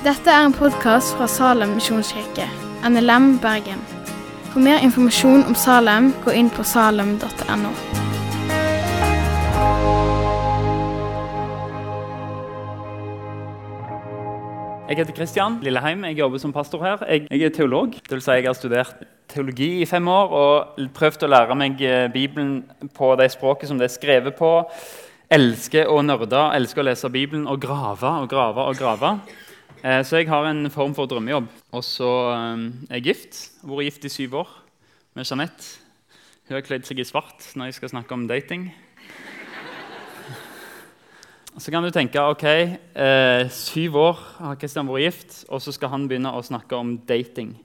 Dette er en podkast fra Salem misjonskirke, NLM Bergen. For mer informasjon om Salem, gå inn på salem.no. Jeg heter Kristian Lilleheim. Jeg jobber som pastor her. Jeg, jeg er teolog. Det vil si jeg har studert teologi i fem år og prøvd å lære meg eh, Bibelen på det språket som det er skrevet på. Elsker å nerde, elsker å lese Bibelen og grave og grave og grave. Eh, så jeg har en form for drømmejobb. Og så eh, er jeg gift. Har vært gift i syv år med Jeanette. Hun har kledd seg i svart når jeg skal snakke om dating. Så kan du tenke ok, eh, syv år har Kristian vært gift, og så skal han begynne å snakke om dating.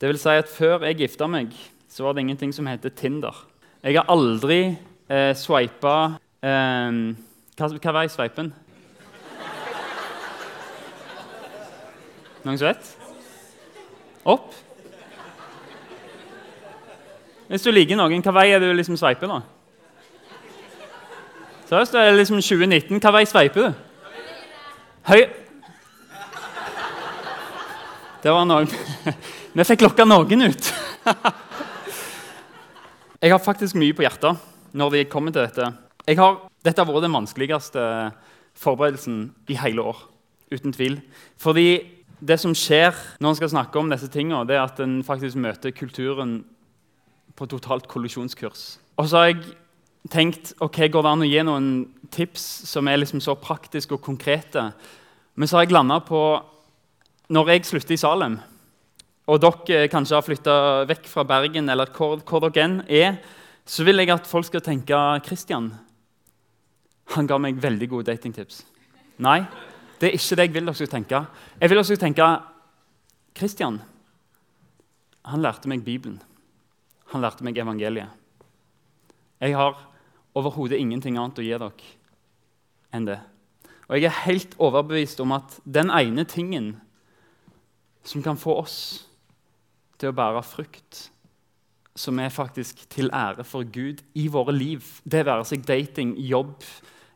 Det vil si at Før jeg gifta meg, så var det ingenting som heter Tinder. Jeg har aldri eh, sveipa eh, hva, hva var i sveipen? Noen som vet? Opp? Hvis du liker noen, hva vei er det du liksom sveiper? da? Seriøst, det er liksom 2019. Hva vei sveiper du? Høy... Det var noen Vi fikk lokka noen ut. Jeg har faktisk mye på hjertet når det kommer til dette. Har, dette har vært den vanskeligste forberedelsen i hele år. Uten tvil. Fordi det som skjer når en skal snakke om disse tingene, det er at en faktisk møter kulturen på totalt kollisjonskurs. Og så har jeg tenkt ok, går det an å gi noen tips som er liksom så praktiske og konkrete. Men så har jeg landa på Når jeg slutter i Salem, og dere kanskje har flytta vekk fra Bergen, eller hvor, hvor dere enn er, så vil jeg at folk skal tenke Christian, han ga meg veldig gode datingtips. Nei, det er ikke det jeg vil dere skal tenke. Jeg vil dere skal tenke Kristian, han lærte meg Bibelen. Han lærte meg evangeliet. Jeg har overhodet ingenting annet å gi dere enn det. Og jeg er helt overbevist om at den ene tingen som kan få oss til å bære frukt, som er faktisk til ære for Gud i våre liv, det være seg dating, jobb,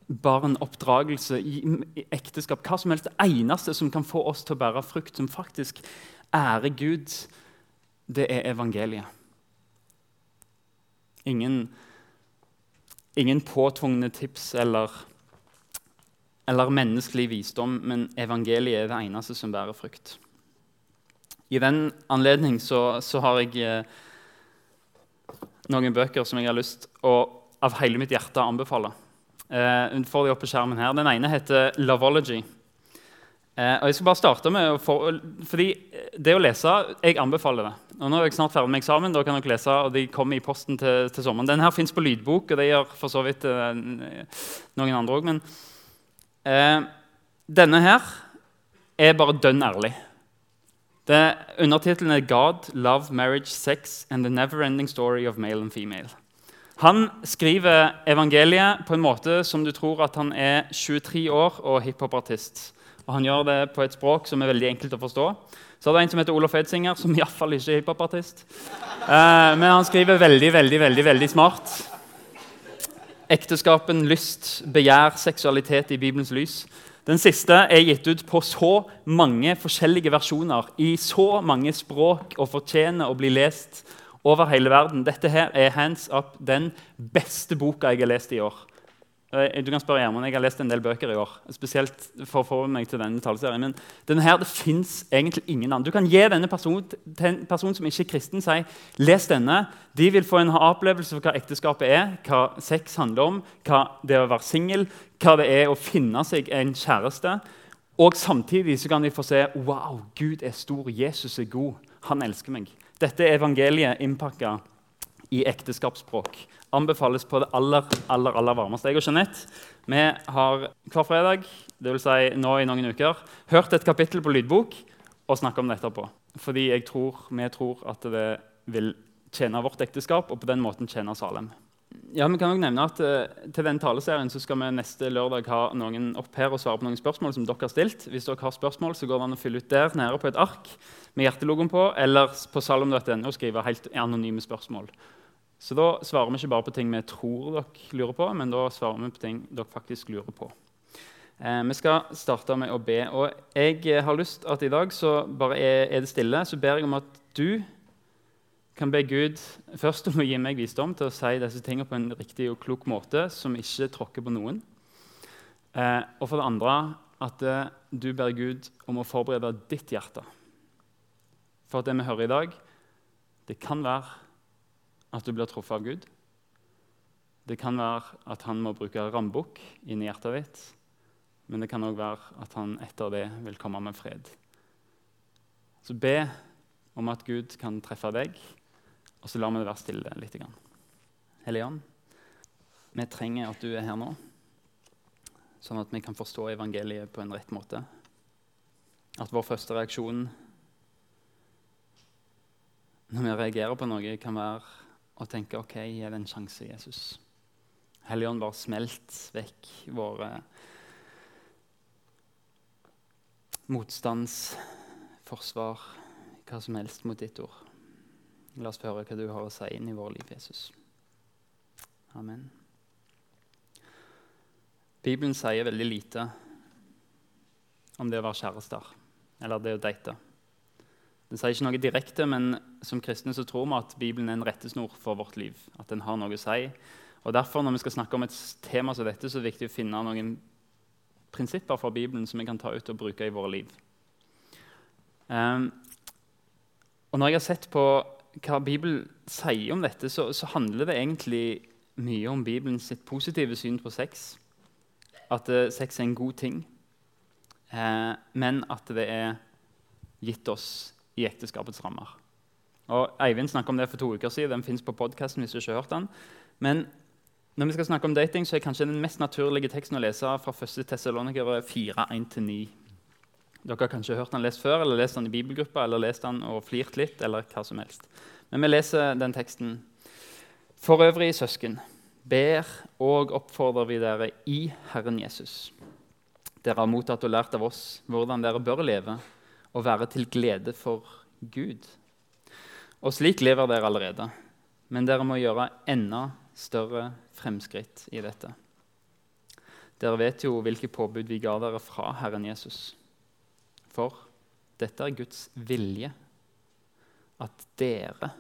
barn, oppdragelse, i, ekteskap Hva som helst. Det eneste som kan få oss til å bære frukt, som faktisk ærer Gud, det er evangeliet. Ingen Ingen påtvungne tips eller, eller, menneskelig visdom, men evangeliet er det eneste som bærer frukt. I den anledning så, så har jeg eh, noen bøker som jeg har lyst å av hele mitt hjerte anbefale. Eh, får de opp på skjermen her. Den ene heter 'Loveology'. Eh, og jeg skal bare starte med for, fordi Det å lese jeg anbefaler det. Og nå er jeg snart ferdig med eksamen, da kan dere lese, og de kommer i posten til, til sommeren. Den her fins på lydbok, og det gjør for så vidt eh, noen andre òg. Men eh, denne her er bare dønn ærlig. Undertittelen er 'God, Love, Marriage, Sex and the Never-Ending Story of Male and Female'. Han skriver evangeliet på en måte som du tror at han er 23 år og hiphopartist. Og han gjør det på et språk som er veldig enkelt å forstå. Så er det en som heter Olof Edsinger, som iallfall ikke er hiphopartist. Eh, men han skriver veldig, veldig, veldig, veldig smart. Ekteskapen, lyst, begjær, seksualitet i Bibelens lys. Den siste er gitt ut på så mange forskjellige versjoner, i så mange språk, og fortjener å bli lest over hele verden. Dette her er hands up den beste boka jeg har lest i år. Eh, du kan spørre Gjermund, Jeg har lest en del bøker i år. spesielt for å få meg til denne taleserien, Men denne her, det fins egentlig ingen annen. Du kan gi denne personen til en person som ikke er kristen, si les denne. De vil få en opplevelse for hva ekteskapet er, hva sex handler om, hva det er å være singel, hva det er å finne seg en kjæreste. Og samtidig så kan de få se wow, Gud er stor, Jesus er god, han elsker meg. Dette evangeliet innpakka i ekteskapsspråk anbefales på det aller aller, aller varmeste. Jeg og Jeanette vi har hver fredag vil si nå i noen uker, hørt et kapittel på lydbok og snakket om det etterpå. Fordi tror, vi tror at det vil tjene vårt ekteskap og på den måten tjene Salem. Ja, vi kan også nevne at uh, Til den taleserien så skal vi neste lørdag ha noen opp her og svare på noen spørsmål som dere har stilt. Hvis dere har spørsmål, så går det an å fylle ut der nede på et ark med hjertelogoen på, eller på salom.no skrive helt anonyme spørsmål. Så da svarer vi ikke bare på ting vi tror dere lurer på, men da svarer vi på ting dere faktisk lurer på. Eh, vi skal starte med å be. Og jeg har lyst at i dag så bare er, er det stille. Så ber jeg om at du kan be Gud først om å gi meg visdom til å si disse tingene på en riktig og klok måte som ikke tråkker på noen. Eh, og for det andre at eh, du ber Gud om å forberede ditt hjerte. For at det vi hører i dag, det kan være at du blir truffet av Gud. Det kan være at han må bruke rambukk inn i hjertet ditt. Men det kan òg være at han etter det vil komme med fred. Så be om at Gud kan treffe deg, og så lar vi det være stille litt. Hellige vi trenger at du er her nå, sånn at vi kan forstå evangeliet på en rett måte. At vår første reaksjon når vi reagerer på noe, kan være å tenke OK, gi det en sjanse, Jesus. Helligånd, bare smelt vekk våre motstandsforsvar, hva som helst mot ditt ord. La oss få høre hva du har å si inn i vårt liv, Jesus. Amen. Bibelen sier veldig lite om det å være kjærester eller det å date. Den sier ikke noe direkte, men som kristne så tror vi at Bibelen er en rettesnor for vårt liv. At den har noe å si. Og Derfor når vi skal snakke om et tema som dette, så er det viktig å finne noen prinsipper fra Bibelen som vi kan ta ut og bruke i våre liv. Um, og Når jeg har sett på hva Bibelen sier om dette, så, så handler det egentlig mye om Bibelens positive syn på sex. At uh, sex er en god ting, uh, men at det er gitt oss i ekteskapets rammer. Og Eivind snakket om det for to uker siden. Den fins på podkasten. hvis du ikke har hørt den. Men når vi skal snakke om dating, så er kanskje den mest naturlige teksten å lese fra 1. Tessaloniker 4, 1-9. Dere har kanskje hørt den lest før, eller lest den i bibelgruppa, eller lest den og flirt litt, eller hva som helst. Men vi leser den teksten. For øvrig, søsken, ber og oppfordrer vi dere i Herren Jesus. Dere har mottatt og lært av oss hvordan dere bør leve og være til glede for Gud. Og slik lever dere allerede, men dere må gjøre enda større fremskritt i dette. Dere vet jo hvilke påbud vi ga dere fra Herren Jesus. For dette er Guds vilje, at dere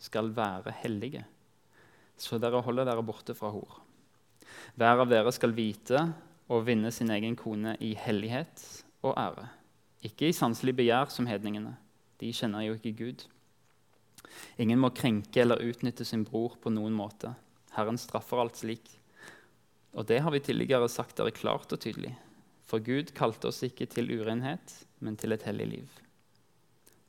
skal være hellige, så dere holder dere borte fra hor. Hver av dere skal vite og vinne sin egen kone i hellighet og ære. Ikke i sanselig begjær som hedningene. De kjenner jo ikke Gud. Ingen må krenke eller utnytte sin bror på noen måte. Herren straffer alt slik. Og det har vi tidligere sagt dere klart og tydelig. For Gud kalte oss ikke til urenhet, men til et hellig liv.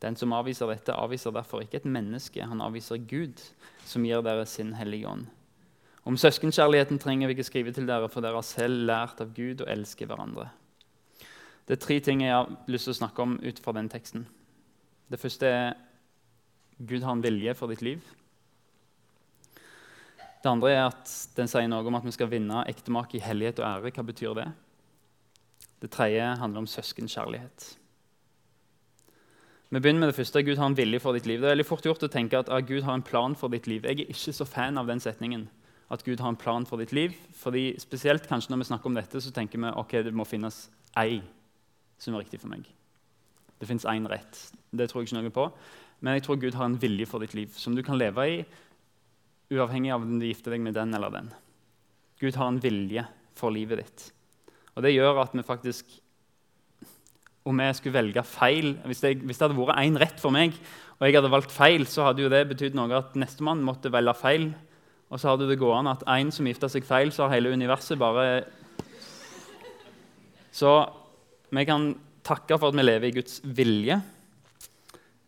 Den som avviser dette, avviser derfor ikke et menneske, han avviser Gud, som gir dere sin hellige ånd. Om søskenkjærligheten trenger vi ikke skrive til dere, for dere har selv lært av Gud å elske hverandre. Det er tre ting jeg har lyst til å snakke om ut fra den teksten. Det første er Gud har en vilje for ditt liv. Det andre er at den sier noe om at vi skal vinne ektemak i hellighet og ære. Hva betyr det? Det tredje handler om søskenkjærlighet. Vi begynner med det første. Gud har en vilje for ditt liv. Det er veldig fort gjort å tenke at ah, Gud har en plan for ditt liv. Jeg er ikke så fan av den setningen. At Gud har en plan for ditt liv. Fordi Spesielt kanskje når vi snakker om dette, så tenker vi ok, det må finnes ei som er riktig for meg. Det fins én rett. Det tror jeg ikke noe på. Men jeg tror Gud har en vilje for ditt liv som du kan leve i uavhengig av om du gifter deg med den eller den. Gud har en vilje for livet ditt. Og Det gjør at vi faktisk Om jeg skulle velge feil Hvis, jeg, hvis det hadde vært én rett for meg, og jeg hadde valgt feil, så hadde jo det betydd noe at nestemann måtte velge feil. Og så hadde det gående at én som gifta seg feil, så har hele universet bare Så vi kan takke for at vi lever i Guds vilje.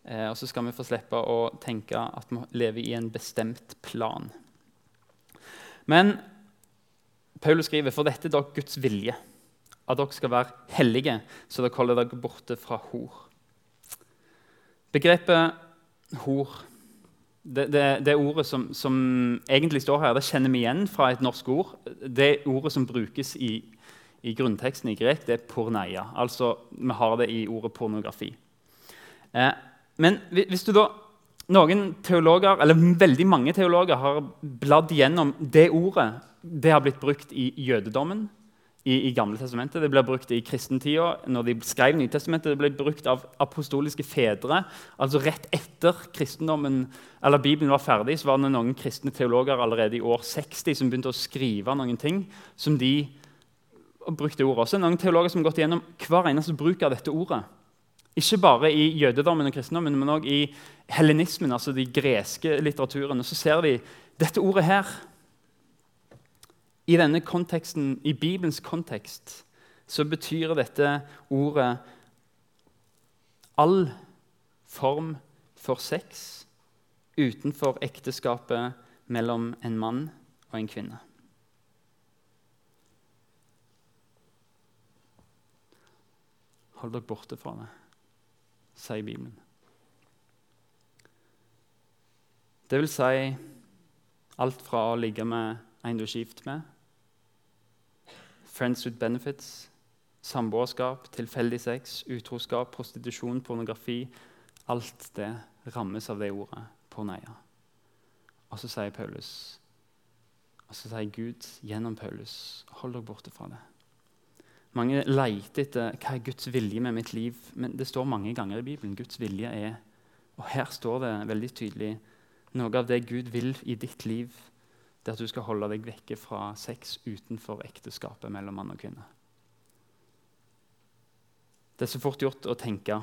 Eh, og så skal vi få slippe å tenke at vi lever i en bestemt plan. Men Paulus skriver for dette er dere Guds vilje, at dere skal være hellige, så dere holder dere borte fra hor. Begrepet hor, det, det, det ordet som, som, egentlig står her, det kjenner vi igjen fra et norsk ord. Det ordet som brukes i, i grunnteksten i grek, det er porneia. Altså, vi har det i ordet pornografi. Eh, men hvis du da noen teologer, eller Veldig mange teologer har bladd gjennom det ordet. Det har blitt brukt i jødedommen, i, i Gamle testamentet. Det blir brukt i kristentida. Når de skrev Nytestamentet, det ble brukt av apostoliske fedre. Altså Rett etter kristendommen, eller Bibelen var ferdig, så var det noen kristne teologer allerede i år 60 som begynte å skrive noen ting som de brukte ordet. Også noen teologer som har gått gjennom hver eneste bruk av dette ordet. Ikke bare i jødedommen og kristendommen, men også i helenismen, altså de greske litteraturene. Så ser vi dette ordet her i denne konteksten, i Bibelens kontekst, så betyr dette ordet all form for sex utenfor ekteskapet mellom en mann og en kvinne. Hold dere borte fra det, sier Bibelen. Det vil si alt fra å ligge med en du er gift med, friends with benefits, samboerskap, tilfeldig sex, utroskap, prostitusjon, pornografi Alt det rammes av det ordet porneia. Og så sier Paulus, og så sier Gud gjennom Paulus hold dere borte fra det. Mange leter etter hva er Guds vilje med mitt liv. Men det står mange ganger i Bibelen Guds vilje er Og her står det veldig tydelig noe av det Gud vil i ditt liv det er at du skal holde deg vekke fra sex utenfor ekteskapet mellom mann og kvinne. Det er så fort gjort å tenke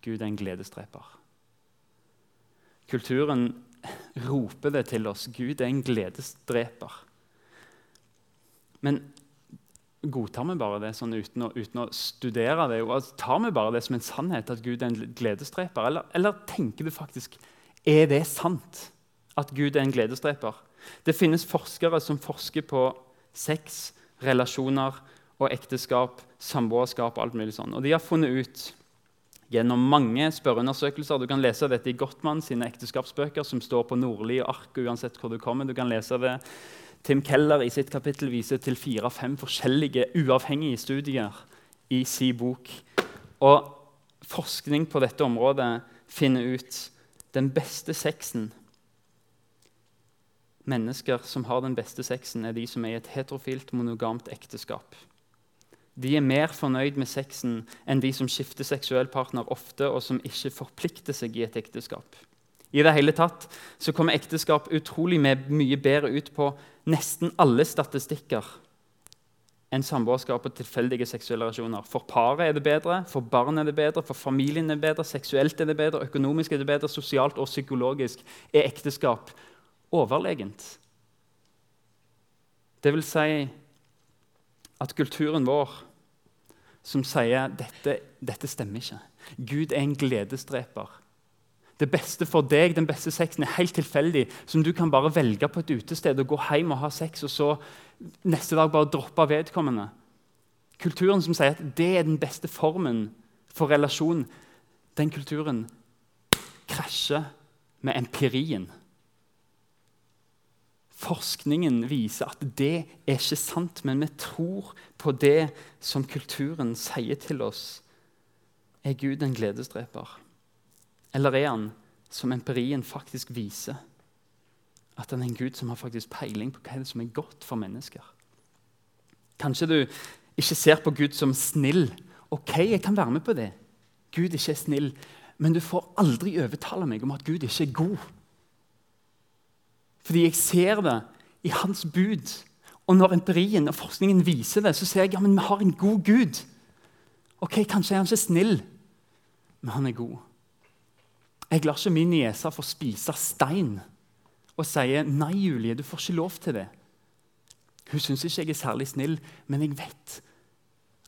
Gud er en gledesdreper. Kulturen roper det til oss. Gud er en gledesdreper. Men godtar vi bare det sånn uten, å, uten å, studere det? Og tar vi bare det som en sannhet at Gud er en gledesdreper? Eller, eller tenker du faktisk er det sant? at Gud er en gledesdreper. Det finnes forskere som forsker på sex, relasjoner og ekteskap, samboerskap og alt mulig sånn. Og de har funnet ut gjennom mange spørreundersøkelser Du kan lese dette i Gottmann sine ekteskapsbøker, som står på Nordli og Ark uansett hvor du kommer. Du kan lese det. Tim Keller i sitt kapittel viser til fire-fem forskjellige uavhengige studier i sin bok. Og forskning på dette området finner ut den beste sexen Mennesker som har den beste sexen, er de som er i et heterofilt, monogamt ekteskap. De er mer fornøyd med sexen enn de som skifter seksuell partner ofte, og som ikke forplikter seg i et ekteskap. I det hele tatt så kommer ekteskap utrolig mye bedre ut på nesten alle statistikker enn samboerskap og tilfeldige seksuelle relasjoner. For paret er det bedre, for barn er det bedre, for familien er det bedre, seksuelt er det bedre, økonomisk er det bedre, sosialt og psykologisk er ekteskap overlegent. Det vil si at kulturen vår som sier dette, dette stemmer ikke. Gud er en gledesdreper. Det beste for deg, den beste sexen, er helt tilfeldig. Som du kan bare velge på et utested og gå hjem og ha sex, og så neste dag bare droppe vedkommende. Kulturen som sier at det er den beste formen for relasjon, den kulturen krasjer med empirien. Forskningen viser at det er ikke sant, men vi tror på det som kulturen sier til oss. Er Gud en gledesdreper? Eller er han, som empirien faktisk viser, at han er en Gud som har faktisk peiling på hva er det som er godt for mennesker? Kanskje du ikke ser på Gud som snill. Ok, jeg kan være med på det. Gud ikke er snill. Men du får aldri overtale meg om at Gud ikke er god. Fordi jeg ser det i hans bud. Og når empirien og forskningen viser det, så ser jeg ja, men vi har en god Gud. Ok, Kanskje er han ikke snill, men han er god. Jeg lar ikke min niese få spise stein og sier nei, Julie, du får ikke lov til det. Hun syns ikke jeg er særlig snill, men jeg vet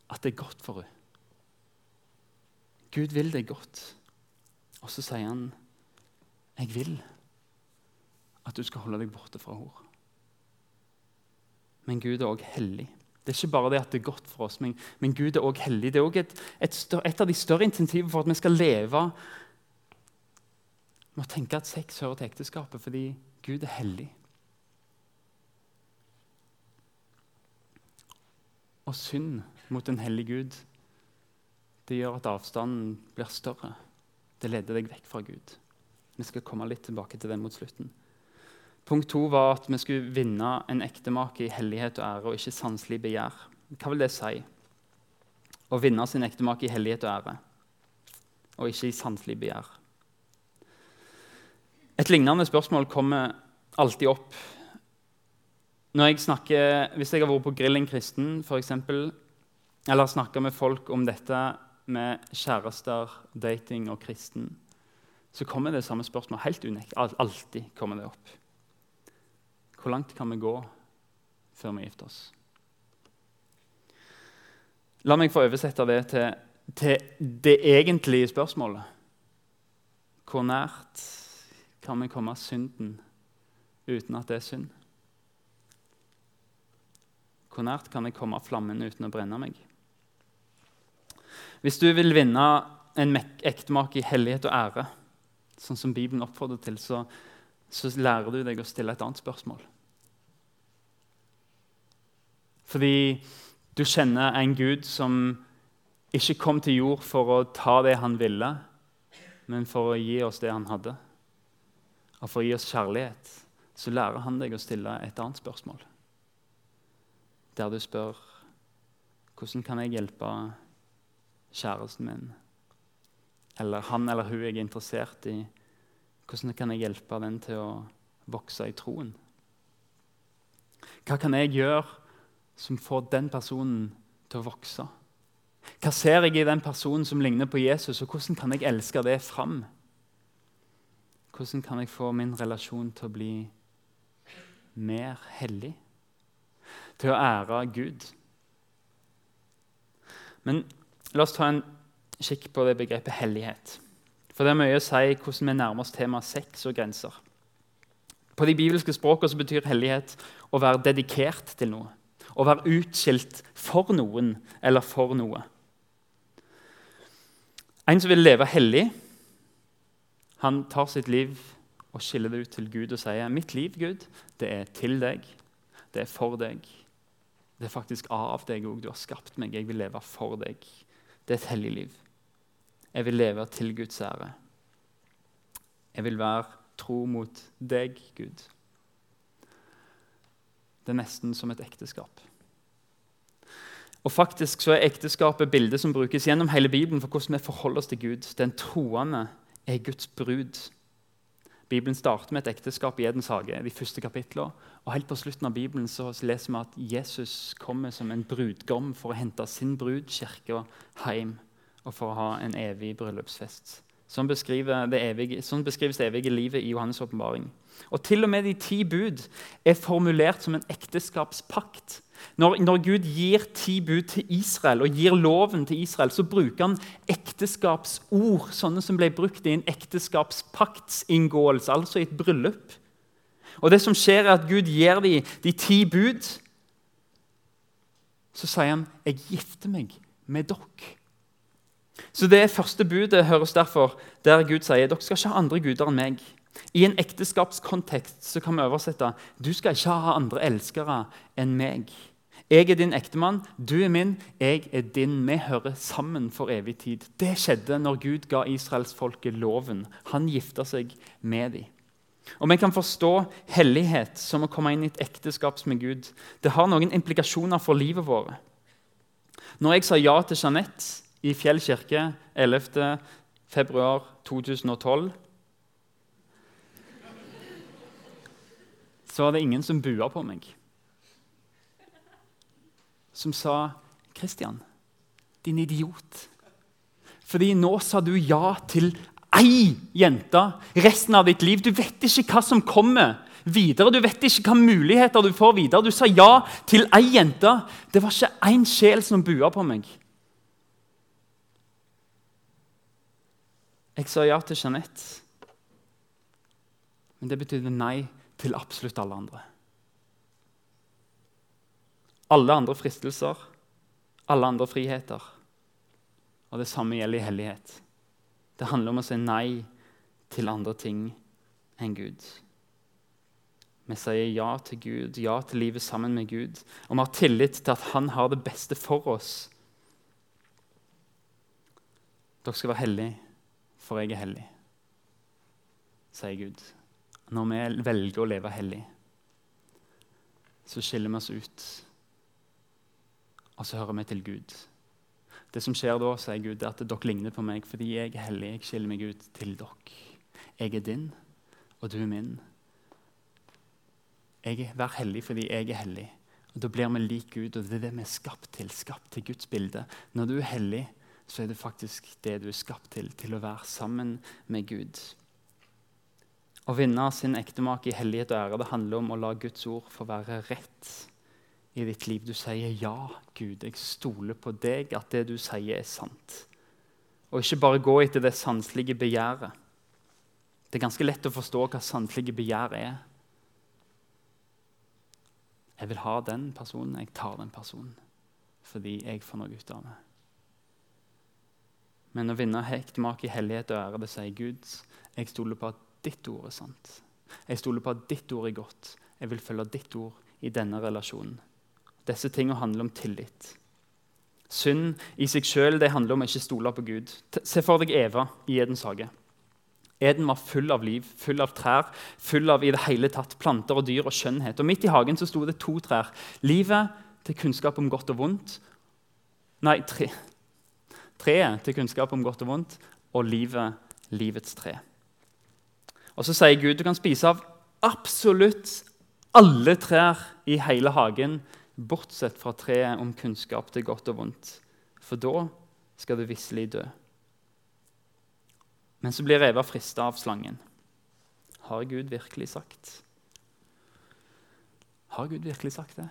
at det er godt for henne. Gud vil det godt. Og så sier han, 'Jeg vil' at du skal holde deg borte fra henne. Men Gud er òg hellig. Det er ikke bare det at det er godt for oss, men, men Gud er òg hellig. Det er òg et, et, et, av de større insentivene for at vi skal leve med å tenke at sex hører til ekteskapet, fordi Gud er hellig. Og synd mot en hellig Gud det gjør at avstanden blir større. Det leder deg vekk fra Gud. Vi skal komme litt tilbake til det mot slutten. Punkt to var at vi skulle vinne en ektemake i hellighet og ære, og ikke sanselig begjær. Hva vil det si? Å vinne sin ektemake i hellighet og ære, og ikke i sanselig begjær. Et lignende spørsmål kommer alltid opp når jeg snakker, Hvis jeg har vært på Grilling kristen, eksempel, eller snakka med folk om dette med kjærester, dating og kristen, så kommer det samme spørsmål. Helt unikt. Alltid kommer det opp. Hvor langt kan vi gå før vi gifter oss? La meg få oversette det til, til det egentlige spørsmålet. Hvor nært kan vi komme synden uten at det er synd? Hvor nært kan jeg komme flammen uten å brenne meg? Hvis du vil vinne en ektemake i hellighet og ære, sånn som Bibelen oppfordrer til, så, så lærer du deg å stille et annet spørsmål. Fordi du kjenner en Gud som ikke kom til jord for å ta det han ville, men for å gi oss det han hadde. Og for å gi oss kjærlighet, så lærer han deg å stille et annet spørsmål. Der du spør hvordan kan jeg hjelpe kjæresten min? Eller han eller hun jeg er interessert i. Hvordan kan jeg hjelpe den til å vokse i troen? Hva kan jeg gjøre som får den personen til å vokse? Hva ser jeg i den personen som ligner på Jesus, og hvordan kan jeg elske det fram? Hvordan kan jeg få min relasjon til å bli mer hellig? Til å ære Gud? Men la oss ta en kikk på det begrepet hellighet. For det er mye å si hvordan vi nærmer oss temaet sex og grenser. På de bibelske språkene betyr hellighet å være dedikert til noe. Å være utskilt for noen eller for noe. En som vil leve hellig, han tar sitt liv og skiller det ut til Gud og sier mitt liv, Gud, det er til deg, det er for deg. Det er faktisk av deg òg. Du har skapt meg. Jeg vil leve for deg. Det er et hellig liv. Jeg vil leve til Guds ære. Jeg vil være tro mot deg, Gud. Det er nesten som et ekteskap. Og faktisk så er Ekteskapet bildet som brukes gjennom hele Bibelen for hvordan vi forholder oss til Gud. Den troende er Guds brud. Bibelen starter med et ekteskap i Edens hage. de første kapitlene. Og helt på slutten av Bibelen så leser vi at Jesus kommer som en brudgom for å hente sin brud, kirka, hjem og for å ha en evig bryllupsfest. Sånn, evige, sånn beskrives det evige livet i Johannes' åpenbaring. Og til og med de ti bud er formulert som en ekteskapspakt. Når, når, Gud gir ti bud til Israel og gir loven til Israel, så bruker han ekteskapsord, sånne som ble brukt i en ekteskapspaktsinngåelse, altså i et bryllup. Og det som skjer er at Gud gir dem de ti bud. Så sier han, 'Jeg gifter meg med dere'. Så Det første budet høres derfor der Gud sier dere skal ikke ha andre guder enn meg. I en ekteskapskontekst så kan vi oversette du skal ikke ha andre elskere enn meg. Jeg er din ektemann, du er min, jeg er din. Vi hører sammen for evig tid. Det skjedde når Gud ga israelsfolket loven. Han gifta seg med dem. Og Vi kan forstå hellighet som å komme inn i et ekteskap med Gud. Det har noen implikasjoner for livet vårt. Når jeg sa ja til Jeanette i Fjell kirke 11.2.2012 så var det ingen som bua på meg. Som sa 'Christian, din idiot'. Fordi nå sa du ja til ei jente resten av ditt liv. Du vet ikke hva som kommer videre. Du vet ikke hva muligheter du får videre. Du sa ja til ei jente. Det var ikke én sjel som bua på meg. Jeg sa ja til Jeanette, men det betydde nei til absolutt alle andre. Alle andre fristelser, alle andre friheter. Og det samme gjelder i hellighet. Det handler om å si nei til andre ting enn Gud. Vi sier ja til Gud, ja til livet sammen med Gud. Og vi har tillit til at Han har det beste for oss. Dere skal være hellige for jeg er hellig, sier Gud. Når vi velger å leve hellig, så skiller vi oss ut. Og så hører vi til Gud. Det som skjer da, sier Gud, er at dere ligner på meg fordi jeg er hellig. Jeg skiller meg ut til dere. Jeg er din, og du er min. Jeg Vær hellig fordi jeg er hellig. Og Da blir vi lik Gud, og det er det vi er skapt til. Skapt til Guds bilde. Når du er hellig, så er det faktisk det du er skapt til. Til å være sammen med Gud. Å vinne sin ektemake i hellighet og ære det handler om å la Guds ord få være rett i ditt liv. Du sier 'Ja, Gud, jeg stoler på deg, at det du sier, er sant'. Og ikke bare gå etter det sanselige begjæret. Det er ganske lett å forstå hva sanselige begjær er. Jeg vil ha den personen, jeg tar den personen. Fordi jeg får noe ut av det. Men å vinne hektmak i hellighet og ære, det sier Gud. Jeg stoler på at ditt ord er sant. Jeg stoler på at ditt ord er godt. Jeg vil følge ditt ord i denne relasjonen. Disse tingene handler om tillit. Synd i seg sjøl handler om å ikke stole på Gud. Se for deg Eva i Edens hage. Eden var full av liv, full av trær, full av i det hele tatt planter og dyr og skjønnhet. Og Midt i hagen så sto det to trær. Livet til kunnskap om godt og vondt. Nei, tre. treet til kunnskap om godt og vondt, og livet, livets tre. Og så sier Gud du kan spise av absolutt alle trær i hele hagen, bortsett fra treet om kunnskap til godt og vondt. For da skal du visselig dø. Men så blir Eva frista av slangen. Har Gud virkelig sagt? Har Gud virkelig sagt det?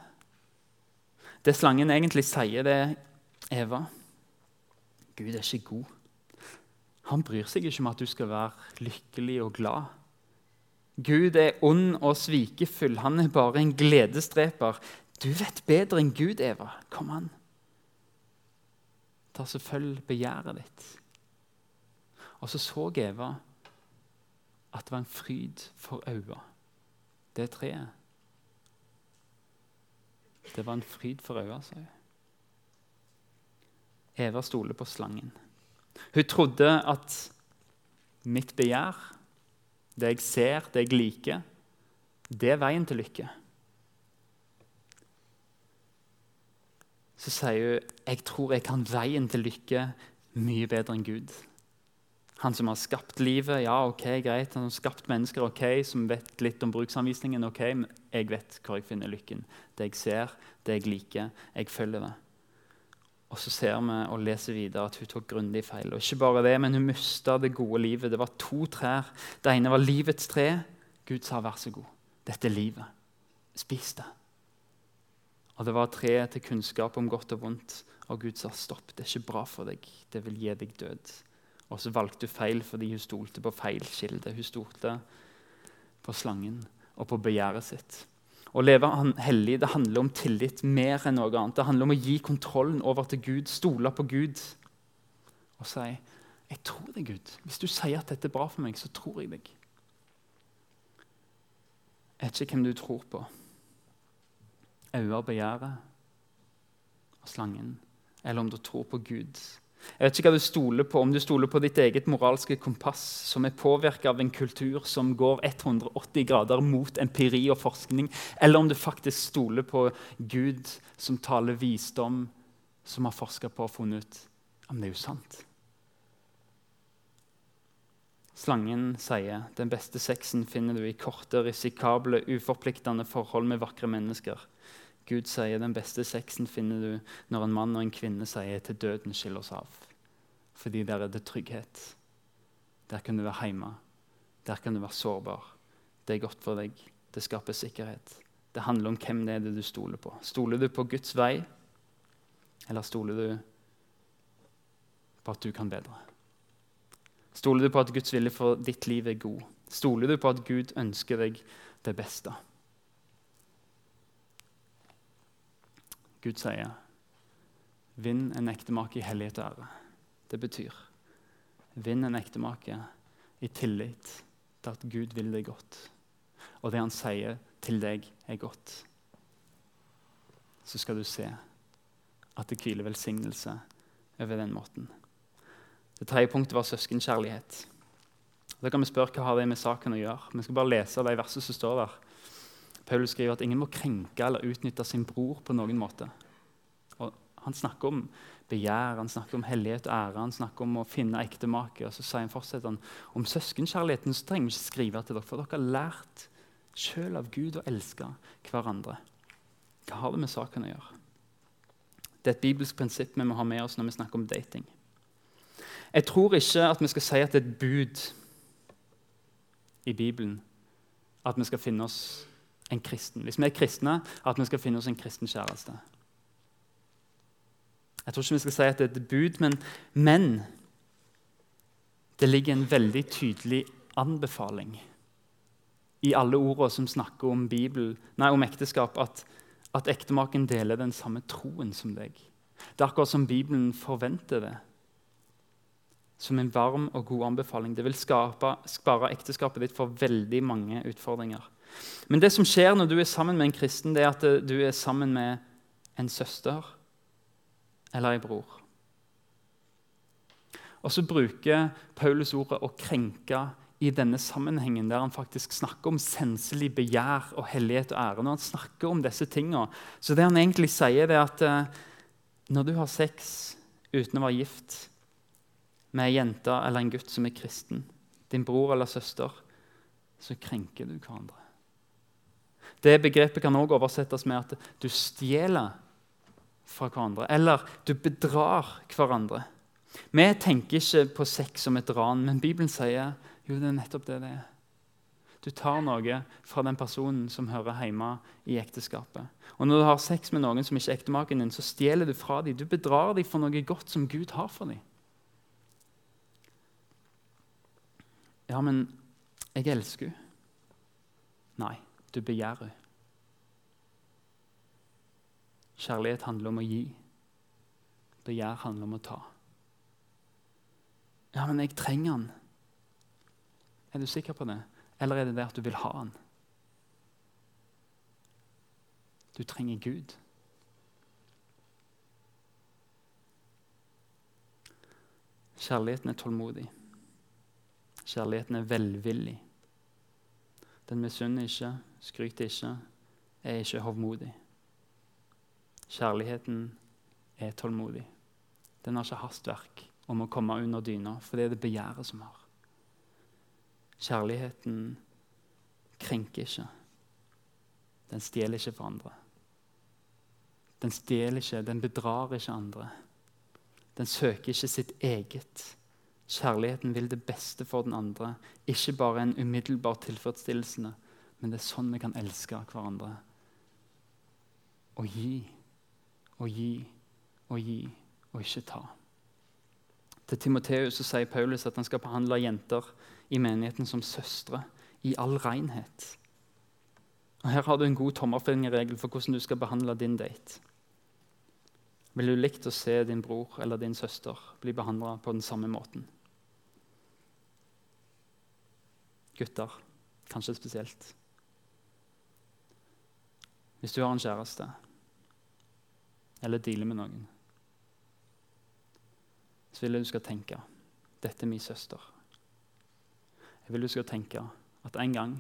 Det slangen egentlig sier, det er Eva Gud er ikke god. Han bryr seg ikke om at du skal være lykkelig og glad. Gud er ond og svikefull. Han er bare en gledesdreper. Du vet bedre enn Gud, Eva. Kom an. Ta følg begjæret ditt. Og så så Eva at det var en fryd for øynene. Det treet. Det var en fryd for øynene, sa hun. Eva stoler på slangen. Hun trodde at mitt begjær det jeg ser, det jeg liker, det er veien til lykke. Så sier hun jeg tror jeg kan veien til lykke mye bedre enn Gud. Han som har skapt livet, ja, ok, greit. Han har skapt mennesker, ok, som vet litt om bruksanvisningen. ok, Men jeg vet hvor jeg finner lykken. Det jeg ser, det jeg liker. Jeg følger det. Og så ser vi og leser videre at hun tok grundig feil. Og ikke bare det, men Hun mista det gode livet. Det var to trær. Det ene var livets tre. Gud sa, 'Vær så god, dette er livet. Spis det.' Og det var treet til kunnskap om godt og vondt. Og Gud sa, 'Stopp, det er ikke bra for deg. Det vil gi deg død.' Og så valgte hun feil fordi hun stolte på feil kilde. Hun stolte på slangen og på begjæret sitt. Å leve hellig det handler om tillit mer enn noe annet. Det handler om å gi kontrollen over til Gud, stole på Gud og si jeg tror deg, Gud. Hvis du sier at dette er bra for meg, så tror jeg deg. Jeg vet ikke hvem du tror på. Øyne begjæret og slangen, eller om du tror på Gud jeg vet ikke hva du stoler på, Om du stoler på ditt eget moralske kompass, som er påvirka av en kultur som går 180 grader mot empiri og forskning, eller om du faktisk stoler på Gud som taler visdom, som har forska på og funnet ut om det er jo sant. Slangen sier den beste sexen finner du i korte, risikable, uforpliktende forhold med vakre mennesker. Gud sier den beste sexen finner du når en mann og en kvinne sier 'til døden skiller oss av'. Fordi der er det trygghet. Der kan du være hjemme. Der kan du være sårbar. Det er godt for deg. Det skaper sikkerhet. Det handler om hvem det er det du stoler på. Stoler du på Guds vei, eller stoler du på at du kan bedre? Stoler du på at Guds vilje for ditt liv er god? Stoler du på at Gud ønsker deg det beste? Gud sier, 'Vinn en ektemake i hellighet og ære'. Det betyr vinn en ektemake i tillit til at Gud vil deg godt. Og det han sier til deg, er godt. Så skal du se at det hviler velsignelse over den måten. Det tredje punktet var søskenkjærlighet. Da kan vi spørre hva har det med saken å gjøre. Vi skal bare lese de versene som står der. Paulus skriver at ingen må krenke eller utnytte sin bror på noen måte. Og han snakker om begjær, han snakker om hellighet og ære, han snakker om å finne ektemake. Og så sier han fortsetter han om søskenkjærligheten så trenger vi ikke skrive til dere, for dere har lært sjøl av Gud å elske hverandre. Hva har det med saken å gjøre? Det er et bibelsk prinsipp vi må ha med oss når vi snakker om dating. Jeg tror ikke at vi skal si at det er et bud i Bibelen at vi skal finne oss en kristen. Hvis vi er kristne, at vi skal finne oss en kristen kjæreste. Jeg tror ikke vi skal si at det er et bud, men, men det ligger en veldig tydelig anbefaling i alle ordene som snakker om, Bibel, nei, om ekteskap, at, at ektemaken deler den samme troen som deg. Det er akkurat som Bibelen forventer det som en varm og god anbefaling. Det vil skape, spare ekteskapet ditt for veldig mange utfordringer. Men det som skjer når du er sammen med en kristen, det er at du er sammen med en søster eller en bror. Og så bruker Paulus ordet 'å krenke' i denne sammenhengen, der han faktisk snakker om senselig begjær og hellighet og ære. Når han snakker om disse tingene, Så det han egentlig sier, det er at eh, når du har sex uten å være gift med ei jente eller en gutt som er kristen, din bror eller søster, så krenker du hverandre. Det begrepet kan også oversettes med at du stjeler fra hverandre, eller du bedrar hverandre. Vi tenker ikke på sex som et ran, men Bibelen sier jo, det er nettopp det det er. Du tar noe fra den personen som hører hjemme i ekteskapet. Og Når du har sex med noen som ikke er ektemaken din, så stjeler du fra dem. Du bedrar dem for noe godt som Gud har for dem. Ja, men jeg elsker henne. Nei, du begjærer. Kjærlighet handler om å gi. Begjær handler om å ta. Ja, men jeg trenger han. Er du sikker på det? Eller er det det at du vil ha han? Du trenger Gud. Kjærligheten er tålmodig. Kjærligheten er velvillig. Den misunner ikke, skryter ikke, er ikke hovmodig. Kjærligheten er tålmodig. Den har ikke hastverk om å komme under dyna, for det er det begjæret som har. Kjærligheten krenker ikke. Den stjeler ikke for andre. Den stjeler ikke, den bedrar ikke andre. Den søker ikke sitt eget. Kjærligheten vil det beste for den andre, ikke bare en umiddelbar tilfredsstillelse. Men det er sånn vi kan elske hverandre. Å gi og gi og gi og ikke ta. Til Timoteus sier Paulus at han skal behandle jenter i menigheten som søstre i all renhet. Og Her har du en god tommelfingerregel for hvordan du skal behandle din date. Vil du likt å se din bror eller din søster bli behandla på den samme måten? Gutter, kanskje spesielt. Hvis du har en kjæreste eller dealer med noen, så vil jeg du skal tenke dette er min søster. Jeg vil du skal tenke at en gang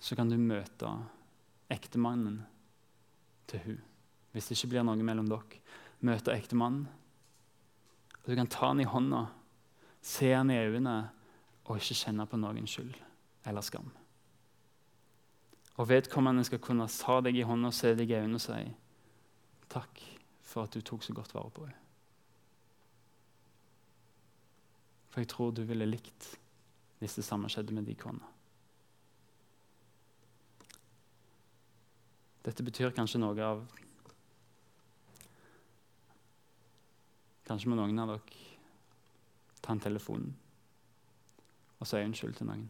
så kan du møte ektemannen til hun. Hvis det ikke blir noe mellom dere. Møte ektemannen. Du kan ta han i hånda, se han i øynene og ikke kjenne på noen skyld eller skam. Og vedkommende skal kunne ta deg i hånda og se deg i øynene og si takk for at du tok så godt vare på henne. For jeg tror du ville likt hvis det samme skjedde med de kona. Dette betyr kanskje noe av Kanskje må noen av dere ta en telefon og si unnskyld til noen.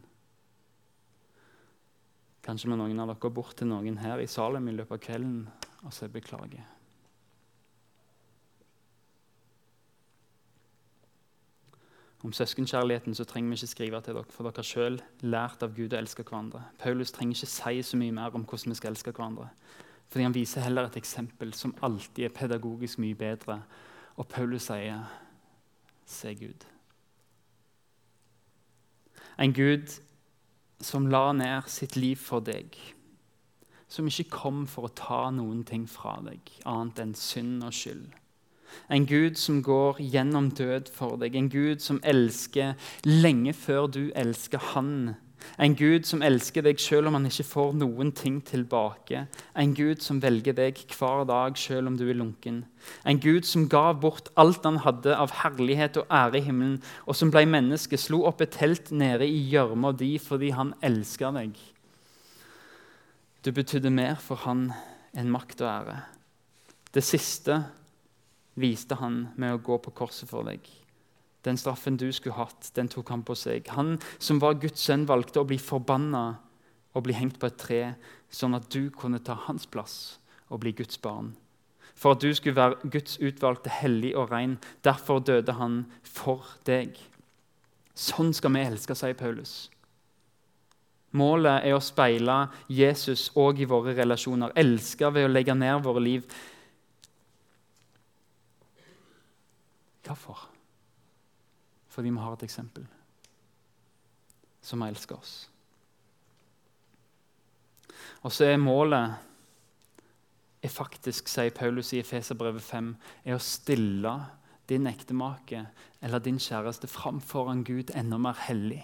Kanskje må noen av dere bort til noen her i Salem i løpet av kvelden og si beklager. Om søskenkjærligheten så trenger vi ikke skrive til dere, for dere har sjøl lært av Gud å elske hverandre. Paulus trenger ikke si så mye mer om hvordan vi skal elske hverandre. Fordi Han viser heller et eksempel som alltid er pedagogisk mye bedre. Og Paulus sier, 'Se Gud'. En Gud som la ned sitt liv for deg. Som ikke kom for å ta noen ting fra deg, annet enn synd og skyld. En Gud som går gjennom død for deg. En Gud som elsker lenge før du elsker Han. En Gud som elsker deg selv om han ikke får noen ting tilbake. En Gud som velger deg hver dag selv om du er lunken. En Gud som ga bort alt han hadde av herlighet og ære i himmelen, og som ble menneske, slo opp et telt nede i gjørma di fordi han elsker deg. Du betydde mer for han enn makt og ære. Det siste viste han med å gå på korset for deg. Den straffen du skulle hatt, den tok han på seg. Han som var Guds sønn, valgte å bli forbanna og bli hengt på et tre, sånn at du kunne ta hans plass og bli Guds barn. For at du skulle være Guds utvalgte, hellig og rein. Derfor døde han for deg. Sånn skal vi elske, sier Paulus. Målet er å speile Jesus òg i våre relasjoner. Elske ved å legge ned våre liv. Hvorfor? Fordi vi har et eksempel som elsker oss. Og så er målet er faktisk, sier Paulus i Efeserbrevet 5, er å stille din ektemake eller din kjæreste fram foran Gud enda mer hellig.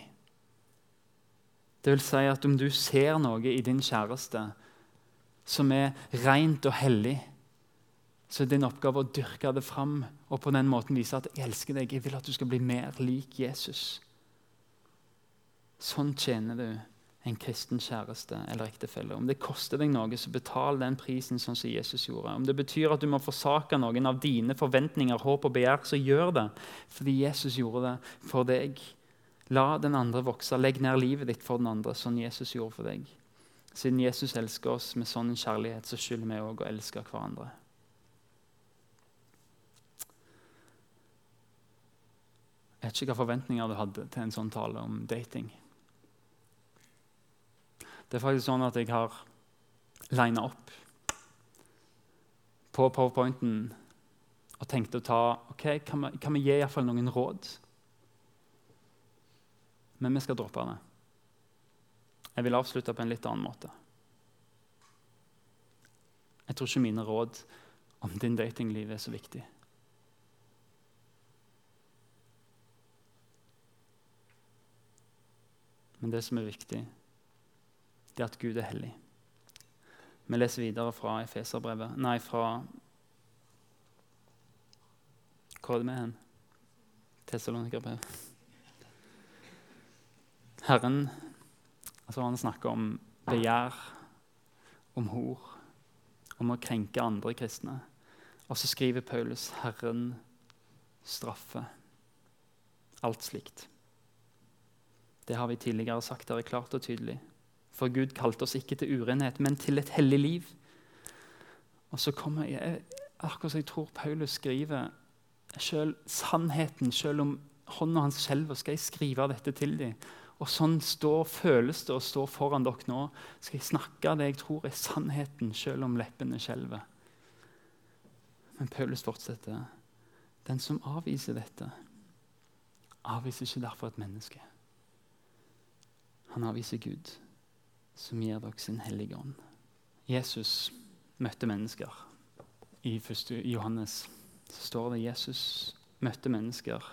Det vil si at om du ser noe i din kjæreste som er rent og hellig, så er din oppgave å dyrke det fram og på den måten vise at jeg elsker deg. Jeg vil at du skal bli mer lik Jesus. Sånn tjener du en kristen kjæreste eller ektefelle. Om det koster deg noe, så betal den prisen sånn som Jesus gjorde. Om det betyr at du må forsake noen av dine forventninger, håp og begjær, så gjør det. Fordi Jesus gjorde det for deg. La den andre vokse. Legg ned livet ditt for den andre, sånn Jesus gjorde for deg. Siden Jesus elsker oss med sånn kjærlighet, så skylder vi òg å elske hverandre. Jeg vet ikke hvilke forventninger du hadde til en sånn tale om dating. Det er faktisk sånn at jeg har lina opp på powerpointen og tenkte å ta ok, Kan vi, kan vi gi iallfall noen råd? Men vi skal droppe det. Jeg vil avslutte på en litt annen måte. Jeg tror ikke mine råd om din datingliv er så viktig. Men det som er viktig, det er at Gud er hellig. Vi leser videre fra Efeserbrevet Nei, fra Hvor er det med hen? Tessalonikerbrevet. Herren altså Han snakker om begjær, om hor, om å krenke andre kristne. Og så skriver Paulus 'Herren straffer alt slikt'. Det har vi tidligere sagt her klart og tydelig. For Gud kalte oss ikke til urenhet, men til et hellig liv. Og så kommer jeg, akkurat som jeg tror Paulus skriver selv sannheten, selv om hånda hans skjelver, skal jeg skrive dette til dem. Og sånn står, føles det å stå foran dere nå. Skal jeg snakke det jeg tror er sannheten, selv om leppene skjelver. Men Paulus fortsetter. Den som avviser dette, avviser ikke derfor et menneske. Han avviser Gud, som gir dere sin hellige ånd. Jesus møtte mennesker. I 1. Johannes så står det Jesus møtte mennesker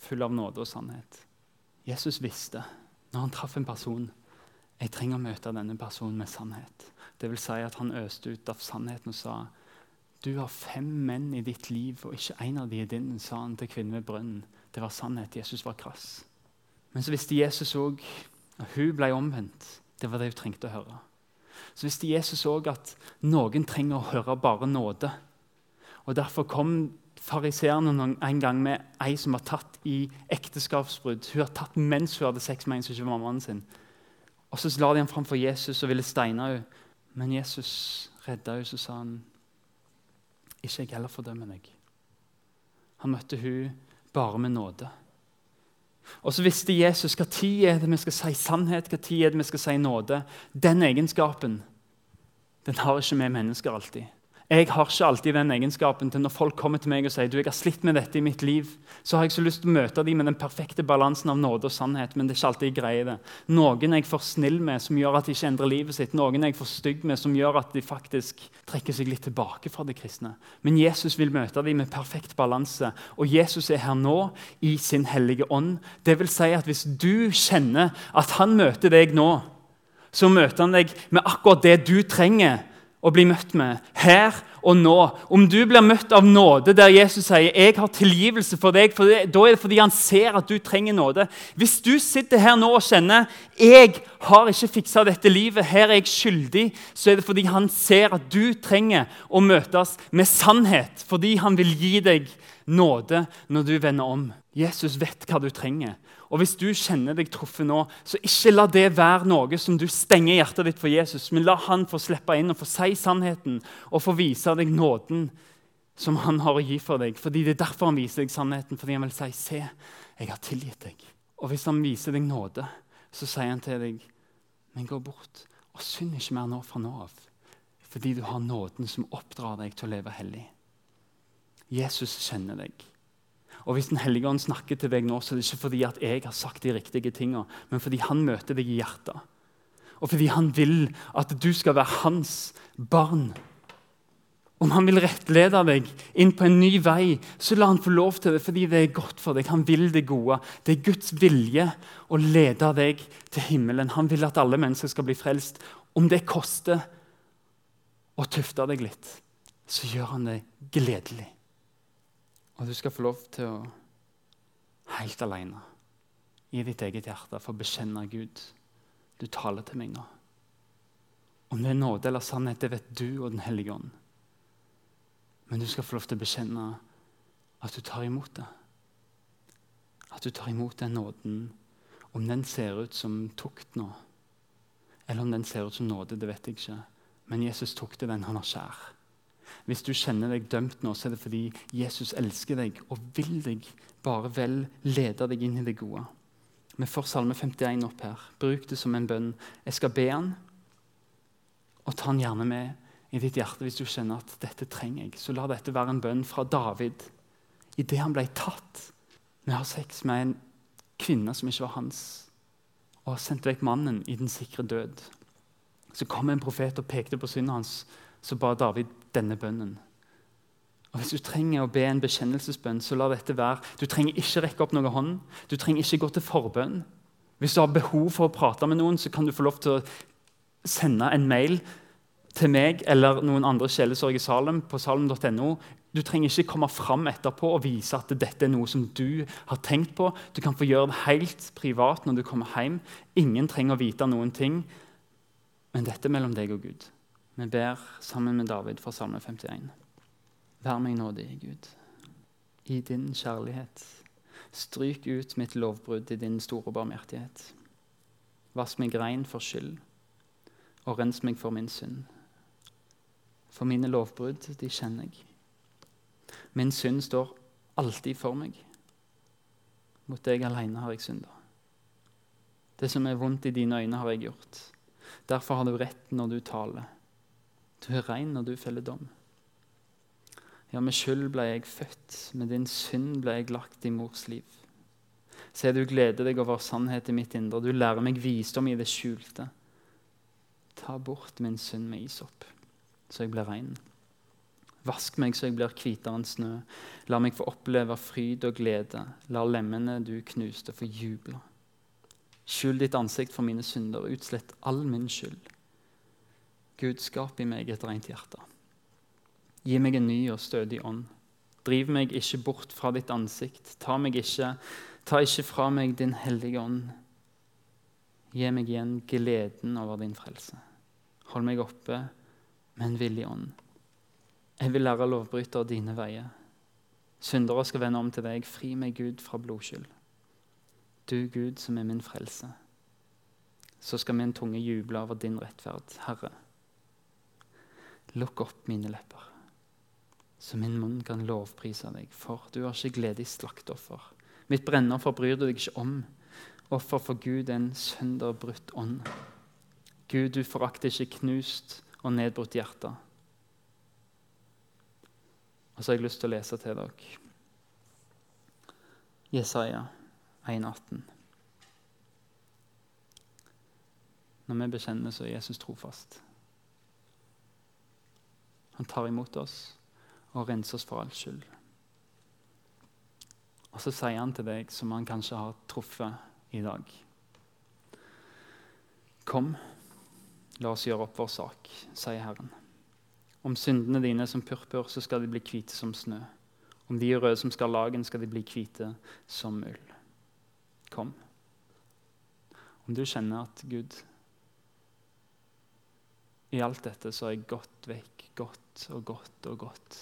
full av nåde og sannhet. Jesus visste når han traff en person jeg trenger å møte denne personen med sannhet. Det vil si at Han øste ut av sannheten og sa du har fem menn i ditt liv, og ikke en av de er din, sa han til kvinnen ved brønnen. Det var sannhet. Jesus var krass. Men så visste Jesus òg og hun ble omvendt. Det var det hun trengte å høre. Så visste Jesus òg at noen trenger å høre bare nåde. Og Derfor kom fariseerne en gang med ei som var tatt i ekteskapsbrudd. Hun har tatt mens hun hadde sex med en som ikke var mannen sin. Og Så la de ham fram for Jesus og ville steine henne. Men Jesus redda henne, så sa han ikke jeg heller fordømmer deg. Han møtte hun bare med nåde. Og så visste Jesus hva tid er det vi skal si sannhet, hva tid er det vi skal si nåde. Den egenskapen den har ikke vi mennesker alltid. Jeg har ikke alltid den egenskapen til når folk kommer til meg og sier du, jeg har slitt med dette i mitt liv, så har jeg så lyst til å møte dem med den perfekte balansen av nåde og sannhet. Men det er ikke alltid jeg greier det. Noen jeg for snill med, som gjør at de ikke endrer livet sitt. Noen jeg for stygg med, som gjør at de faktisk trekker seg litt tilbake fra det kristne. Men Jesus vil møte dem med perfekt balanse. Og Jesus er her nå i sin hellige ånd. Det vil si at hvis du kjenner at han møter deg nå, så møter han deg med akkurat det du trenger å bli møtt med her og nå. Om du blir møtt av nåde der Jesus sier 'jeg har tilgivelse for deg', for det, da er det fordi han ser at du trenger nåde. Hvis du sitter her nå og kjenner 'jeg har ikke fiksa dette livet', 'her er jeg skyldig', så er det fordi han ser at du trenger å møtes med sannhet. Fordi han vil gi deg nåde når du vender om. Jesus vet hva du trenger. Og Hvis du kjenner deg truffet nå, så ikke la det være noe som du stenger hjertet ditt for Jesus, men la han få slippe inn og få si sannheten og få vise deg nåden som han har å gi for deg. Fordi Det er derfor han viser deg sannheten, fordi han vil si 'Se, jeg har tilgitt deg'. Og Hvis han viser deg nåde, så sier han til deg 'Men gå bort og synd ikke mer nå fra nå av', fordi du har nåden som oppdrar deg til å leve hellig. Jesus kjenner deg. Og Hvis Den hellige ånd snakker til deg nå, så er det ikke fordi at jeg har sagt de riktige tingene, men fordi han møter deg i hjertet. Og fordi han vil at du skal være hans barn. Om han vil rettlede deg inn på en ny vei, så la han få lov til det fordi det er godt for deg. Han vil det gode. Det er Guds vilje å lede deg til himmelen. Han vil at alle mennesker skal bli frelst. Om det koster å tufte deg litt, så gjør han det gledelig. Og du skal få lov til å helt alene i ditt eget hjerte få bekjenne Gud. Du taler til meg nå. Om det er nåde eller sannhet, det vet du og Den hellige ånd. Men du skal få lov til å bekjenne at du tar imot det. At du tar imot den nåden. Om den ser ut som tukt nå, eller om den ser ut som nåde, det vet jeg ikke. Men Jesus tok til den han har kjær. Hvis du kjenner deg dømt nå, så er det fordi Jesus elsker deg og vil deg bare vel lede deg inn i det gode. Vi får Salme 51 opp her. Bruk det som en bønn. Jeg skal be han, og ta han gjerne med i ditt hjerte hvis du kjenner at dette trenger jeg. Så la dette være en bønn fra David idet han ble tatt med å ha sex med en kvinne som ikke var hans, og sendte vekk mannen i den sikre død. Så kom en profet og pekte på synden hans så ba David denne bønnen. Og Hvis du trenger å be en bekjennelsesbønn, så la dette være. Du trenger ikke rekke opp noen hånd. Du trenger ikke gå til forbønn. Hvis du har behov for å prate med noen, så kan du få lov til å sende en mail til meg eller noen andre sjelesorg i Salem på salem.no. Du trenger ikke komme fram etterpå og vise at dette er noe som du har tenkt på. Du kan få gjøre det helt privat når du kommer hjem. Ingen trenger å vite noen ting. Men dette er mellom deg og Gud. Vi ber sammen med David fra Salme 51. Vær meg nådig, Gud, i din kjærlighet. Stryk ut mitt lovbrudd i din store barmhjertighet. Vask meg rein for skyld, og rens meg for min synd. For mine lovbrudd, de kjenner jeg. Min synd står alltid for meg. Mot deg alene har jeg synda. Det som er vondt i dine øyne, har jeg gjort. Derfor har du rett når du taler. Du er rein når du feller dom. Ja, med skyld ble jeg født, med din synd ble jeg lagt i mors liv. Se, du gleder deg over sannhet i mitt indre, du lærer meg visdom i det skjulte. Ta bort min synd med isopp, så jeg blir rein. Vask meg så jeg blir hvitere enn snø. La meg få oppleve fryd og glede. La lemmene du knuste, få juble. Skjul ditt ansikt for mine synder, utslett all min skyld. Gud, skap i meg et rent hjerte. Gi meg en ny og stødig ånd. Driv meg ikke bort fra ditt ansikt. Ta, meg ikke, ta ikke fra meg din hellige ånd. Gi meg igjen gleden over din frelse. Hold meg oppe med en villig ånd. Jeg vil lære lovbrytere dine veier. Syndere skal vende om til deg. Fri meg, Gud, fra blodskyld. Du, Gud, som er min frelse. Så skal min tunge juble over din rettferd, Herre. Lukk opp mine lepper, så min munn kan lovprise deg. For du har ikke glede i slakteoffer. Mitt brennoffer bryr du deg ikke om. Offer for Gud er en sønderbrutt ånd. Gud, du forakter ikke knust og nedbrutt hjerte. Og så har jeg lyst til å lese til dere Jesaja 1,18. Når vi bekjenner, så er Jesus trofast. Han tar imot oss og renser oss for all skyld. Og så sier han til deg, som han kanskje har truffet i dag Kom, la oss gjøre opp vår sak, sier Herren. Om syndene dine som purpur, så skal de bli hvite som snø. Om de er røde som skarlagen, skal de bli hvite som ull. Kom. Om du kjenner at Gud I alt dette så har jeg gått vekk, gått og gått og gått.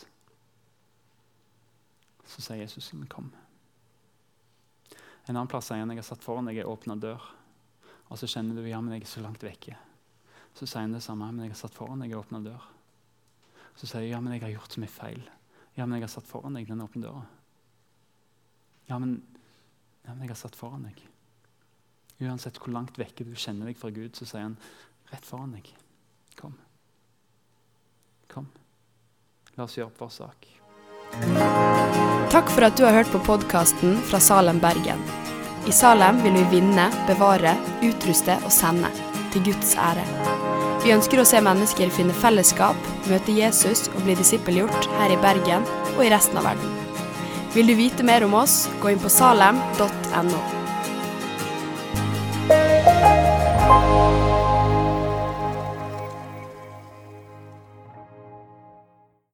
Så sier Jesus, men kom. En annen plass sier han jeg har satt foran deg ei åpna dør. Og så kjenner du ja, men jeg er så langt vekke. Så sier han det samme, men jeg har satt foran deg ei åpna dør. Så sier jeg ja, men jeg har gjort så mye feil. Ja, men jeg har satt foran deg den åpne døra. Ja men, ja, men jeg har satt foran deg. Uansett hvor langt vekke du kjenner deg fra Gud, så sier han rett foran deg. Kom. Kom. La oss gjøre opp vår sak. Takk for at du har hørt på podkasten fra Salem, Bergen. I Salem vil vi vinne, bevare, utruste og sende. Til Guds ære. Vi ønsker å se mennesker finne fellesskap, møte Jesus og bli disippelgjort her i Bergen og i resten av verden. Vil du vite mer om oss, gå inn på salem.no.